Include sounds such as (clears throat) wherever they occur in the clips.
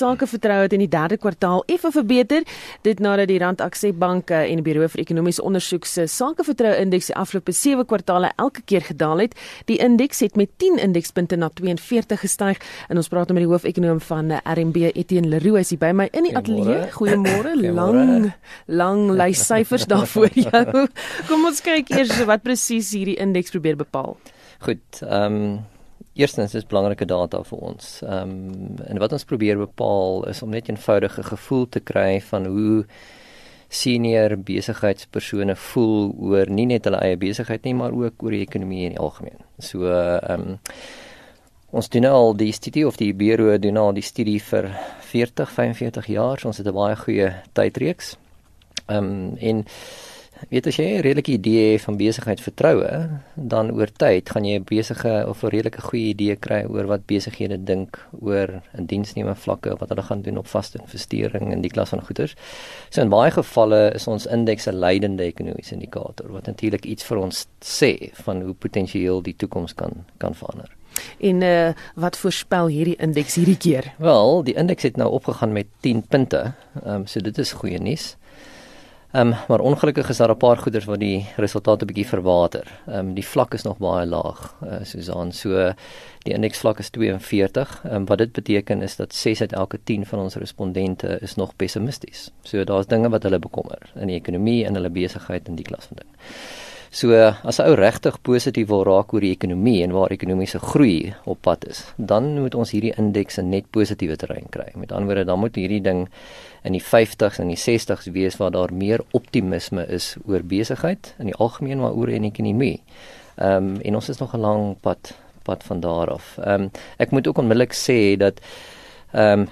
Sakevertroue het in die derde kwartaal effe verbeter, dit nadat die Rand Aksep Bank en die Buro vir Ekonomiese Ondersoek se Sakevertroue indeks die afgelope 7 kwartaale elke keer gedaal het. Die indeks het met 10 indekspunte na 42 gestyg. En ons praat nou met die hoofekonoom van RMB, Etienne Leroux, is by my in die ateljee. (laughs) Goeiemôre. Lang lang lys syfers daar voor jou. Kom ons kyk eers wat presies hierdie indeks probeer bepaal. Goed. Ehm um Eerstens is belangrike data vir ons. Ehm um, en wat ons probeer bepaal is om net 'n eenvoudige gevoel te kry van hoe senior besigheidspersone voel oor nie net hulle eie besigheid nie, maar ook oor die ekonomie in die algemeen. So ehm um, ons doen al die studie of die bureau doen al die studie vir 40, 45 jaar. So ons het 'n baie goeie tydreeks. Ehm um, en weet as jy 'n redelike idee van besigheid vertroue, dan oor tyd gaan jy 'n besige of 'n redelike goeie idee kry oor wat besighede dink oor 'n diensneme vlakke wat hulle gaan doen op vaste investering in die klas van goederes. So in baie gevalle is ons indeks 'n leidende ekonomiese indikator wat natuurlik iets vir ons sê van hoe potensieel die toekoms kan kan verander. En uh, wat voorspel hierdie indeks hierdie keer? Wel, die indeks het nou opgegaan met 10 punte. Ehm um, so dit is goeie nuus. Ehm um, maar ongelukkig is daar 'n paar goeders waar die resultate bietjie verwater. Ehm um, die vlak is nog baie laag. Uh, Susan, so die indeksvlak is 42. Ehm um, wat dit beteken is dat 6 uit elke 10 van ons respondente is nog pessimisties. So daar's dinge wat hulle bekommer in die ekonomie en hulle besigheid en die klas van ding. So as 'n ou regtig positief wil raak oor die ekonomie en waar ekonomiese groei op pad is, dan moet ons hierdie indeks in net positiewe terrein kry. Met ander woorde, dan moet hierdie ding in die 50s en die 60s wees waar daar meer optimisme is oor besigheid in die algemeen maar oor en ekonomie. Ehm um, en ons is nog 'n lang pad pad van daar af. Ehm um, ek moet ook onmiddellik sê dat ehm um,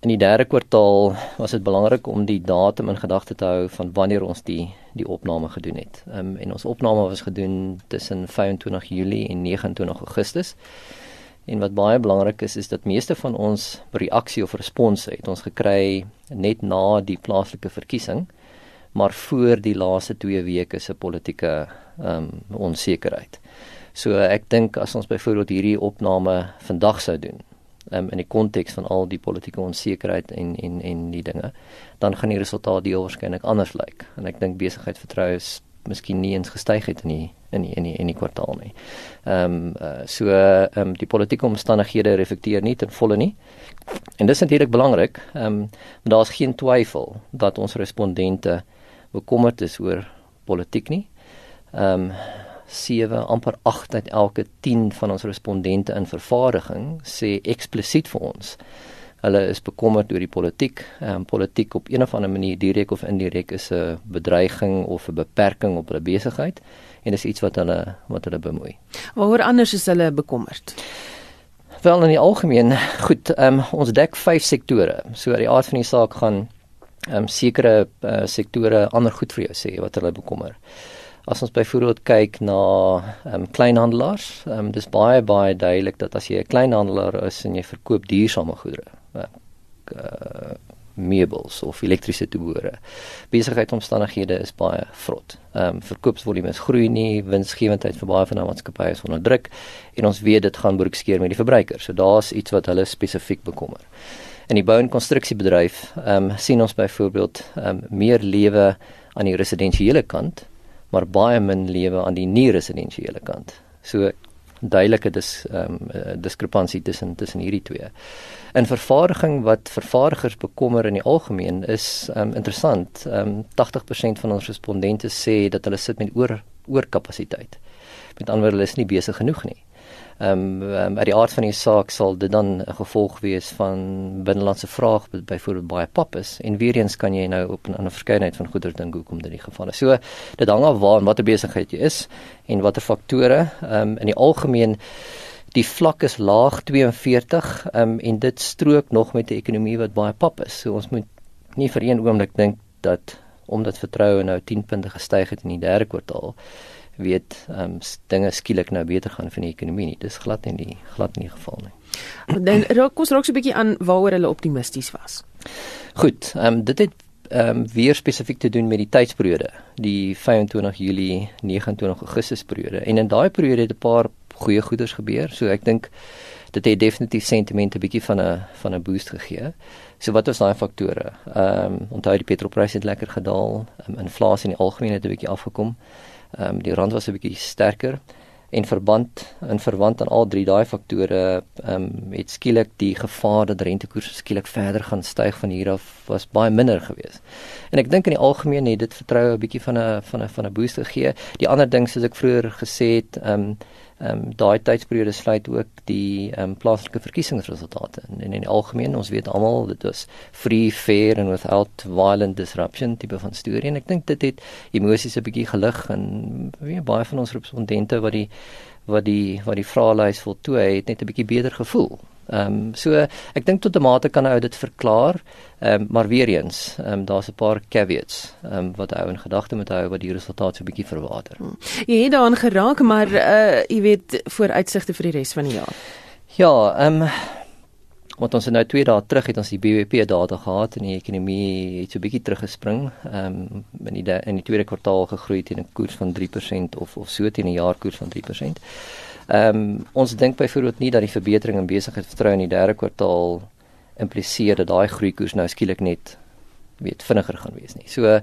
in die derde kwartaal was dit belangrik om die datum in gedagte te hou van wanneer ons die die opname gedoen het. Ehm um, en ons opname was gedoen tussen 25 Julie en 29 Augustus. En wat baie belangrik is is dat meeste van ons reaksie of response het ons gekry net na die plaaslike verkiesing, maar voor die laaste 2 weke se politieke ehm um, onsekerheid. So ek dink as ons byvoorbeeld hierdie opname vandag sou doen, um, in die konteks van al die politieke onsekerheid en en en die dinge, dan gaan die resultaat deel waarskynlik anders lyk. En ek dink besigheidsvertroue is miskien nie eens gestyg het in die in die in die in die kwartaal nie. Ehm um, so ehm um, die politieke omstandighede reflekteer nie ten volle nie. En dis natuurlik belangrik. Ehm um, maar daar's geen twyfel dat ons respondente bekommerd is oor politiek nie. Ehm um, 7 amper 8 uit elke 10 van ons respondente in vervaardiging sê eksplisiet vir ons hulle is bekommerd oor die politiek. Ehm um, politiek op een of ander manier direk of indirek is 'n bedreiging of 'n beperking op hulle besigheid en dis iets wat hulle wat hulle bemoei. Waaroor anders is hulle bekommerd? Wel in die algemeen, goed, ehm um, ons dek vyf sektore. So uit die aard van die saak gaan ehm um, sekere uh, sektore ander goed vir jou sê wat hulle bekommer. As ons byvoorbeeld kyk na ehm um, kleinhandelaars, ehm um, dis baie baie duidelik dat as jy 'n kleinhandelaar is en jy verkoop duursame goedere, uh, meubels of elektriese toebehore. Besigheidsomstandighede is baie vrot. Ehm um, verkoopsvolume is groei nie, winsgewendheid vir baie van die maatskappye is onder druk en ons weet dit gaan broekskeer met die verbruiker. So daar's iets wat hulle spesifiek bekommer. In die bou en konstruksiebedryf ehm um, sien ons byvoorbeeld ehm um, meer lewe aan die residensiële kant, maar baie min lewe aan die nie-residensiële kant. So duidelike dis ehm um, diskrepansie tussen tussen hierdie twee. In vervaardiging wat vervaardigers bekommer in die algemeen is ehm um, interessant. Ehm um, 80% van ons respondente sê dat hulle sit met oor oorkapasiteit. Met ander woorde, hulle is nie besig genoeg nie ehm um, um, uit die aard van die saak sal dit dan 'n gevolg wees van binnelandse vraag byvoorbeeld baie pap is en weer eens kan jy nou op 'n ander verskeidenheid van goeder dink hoekom dit die geval is. So dit hang af waar en watter besigheid jy is en watter faktore ehm um, in die algemeen die vlak is laag 42 ehm um, en dit strook nog met 'n ekonomie wat baie pap is. So ons moet nie vir een oomblik dink dat omdat vertroue nou 10 punte gestyg het in die derde kwartaal weet ehm um, dinge skielik nou beter gaan vir die ekonomie nie. Dis glad nie die glad nie geval nie. (clears throat) Dan raak ons raak so 'n bietjie aan waaroor hulle optimisties was. Goed, ehm um, dit het ehm um, weer spesifiek te doen met die tydsperiode, die 25 Julie 29 Augustus periode. En in daai periode het 'n paar goeie goeders gebeur. So ek dink dit het definitief sentiment 'n bietjie van 'n van 'n boost gegee. So wat was daai faktore? Ehm um, onthou die petrolpryse het lekker gedaal, um, inflasie in die algemeen het 'n bietjie afgekom. Ehm um, die rand was 'n bietjie sterker en verband in verwant aan al drie daai faktore ehm um, het skielik die gevaar dat rentekoerse skielik verder gaan styg van hier af was baie minder geweest. En ek dink in die algemeen het dit vertroue 'n bietjie van 'n van 'n van 'n boost gegee. Die ander ding soos ek vroeër gesê het, ehm um, ehm um, daai tydsperiode sluit ook die ehm um, plaaslike verkiesingsresultate. In en in die algemeen ons weet almal dit was free fair and without violent disruption tipe van storie. En ek dink dit het emosies 'n bietjie gelig en weet baie van ons respondente wat die wat die wat die vraelys voltooi het net 'n bietjie beter gevoel Ehm um, so ek dink tot 'n mate kan ou dit verklaar. Ehm um, maar weer eens, ehm um, daar's 'n paar caveats ehm um, wat ou in gedagte moet hou wat die resultaat so 'n bietjie verwater. Hmm. Jy het daaraan geraak, maar uh jy weet vooruitsigte vir die res van die jaar. Ja, ehm um, wat ons nou 2 dae terug het ons die BBP data gehad en die ekonomie het so 'n bietjie teruggespring. Ehm um, in die in die tweede kwartaal gegroei teen 'n koers van 3% of of so teen 'n jaarkoers van 3%. Ehm um, ons dink byvoorbeeld nie dat die verbetering in besigheidsvertroue in die derde kwartaal impliseer dat daai groeikoers nou skielik net weet vinniger gaan wees nie. So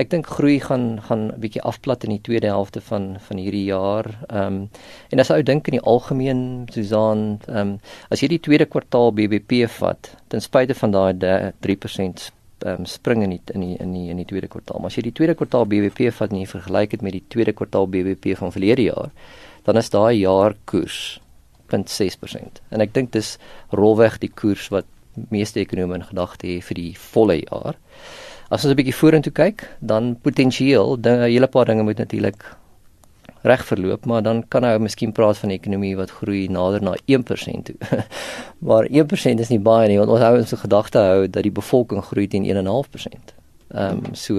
ek dink groei gaan gaan 'n bietjie afplat in die tweede helfte van van hierdie jaar. Ehm um, en as jy dink in die algemeen Susan, ehm um, as jy die tweede kwartaal BBP vat, ten spyte van daai 3% um, spring in die, in die in die in die tweede kwartaal. Maar as jy die tweede kwartaal BBP vat en jy vergelyk dit met die tweede kwartaal BBP van verlede jaar, dan is daai jaar koers 0.6%. En ek dink dis rolweg die koers wat meeste ekonome in gedagte het vir die volle jaar. As ons 'n bietjie vorentoe kyk, dan potensieel 'n hele paar dinge moet natuurlik reg verloop, maar dan kan hy miskien praat van 'n ekonomie wat groei nader na 1% toe. (laughs) maar 1% is nie baie nie, want ons hou ons gedagte hou dat die bevolking groei teen 1.5%. Ehm um, so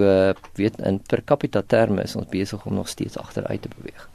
weet in per capita terme is ons besig om nog steeds agteruit te beweeg.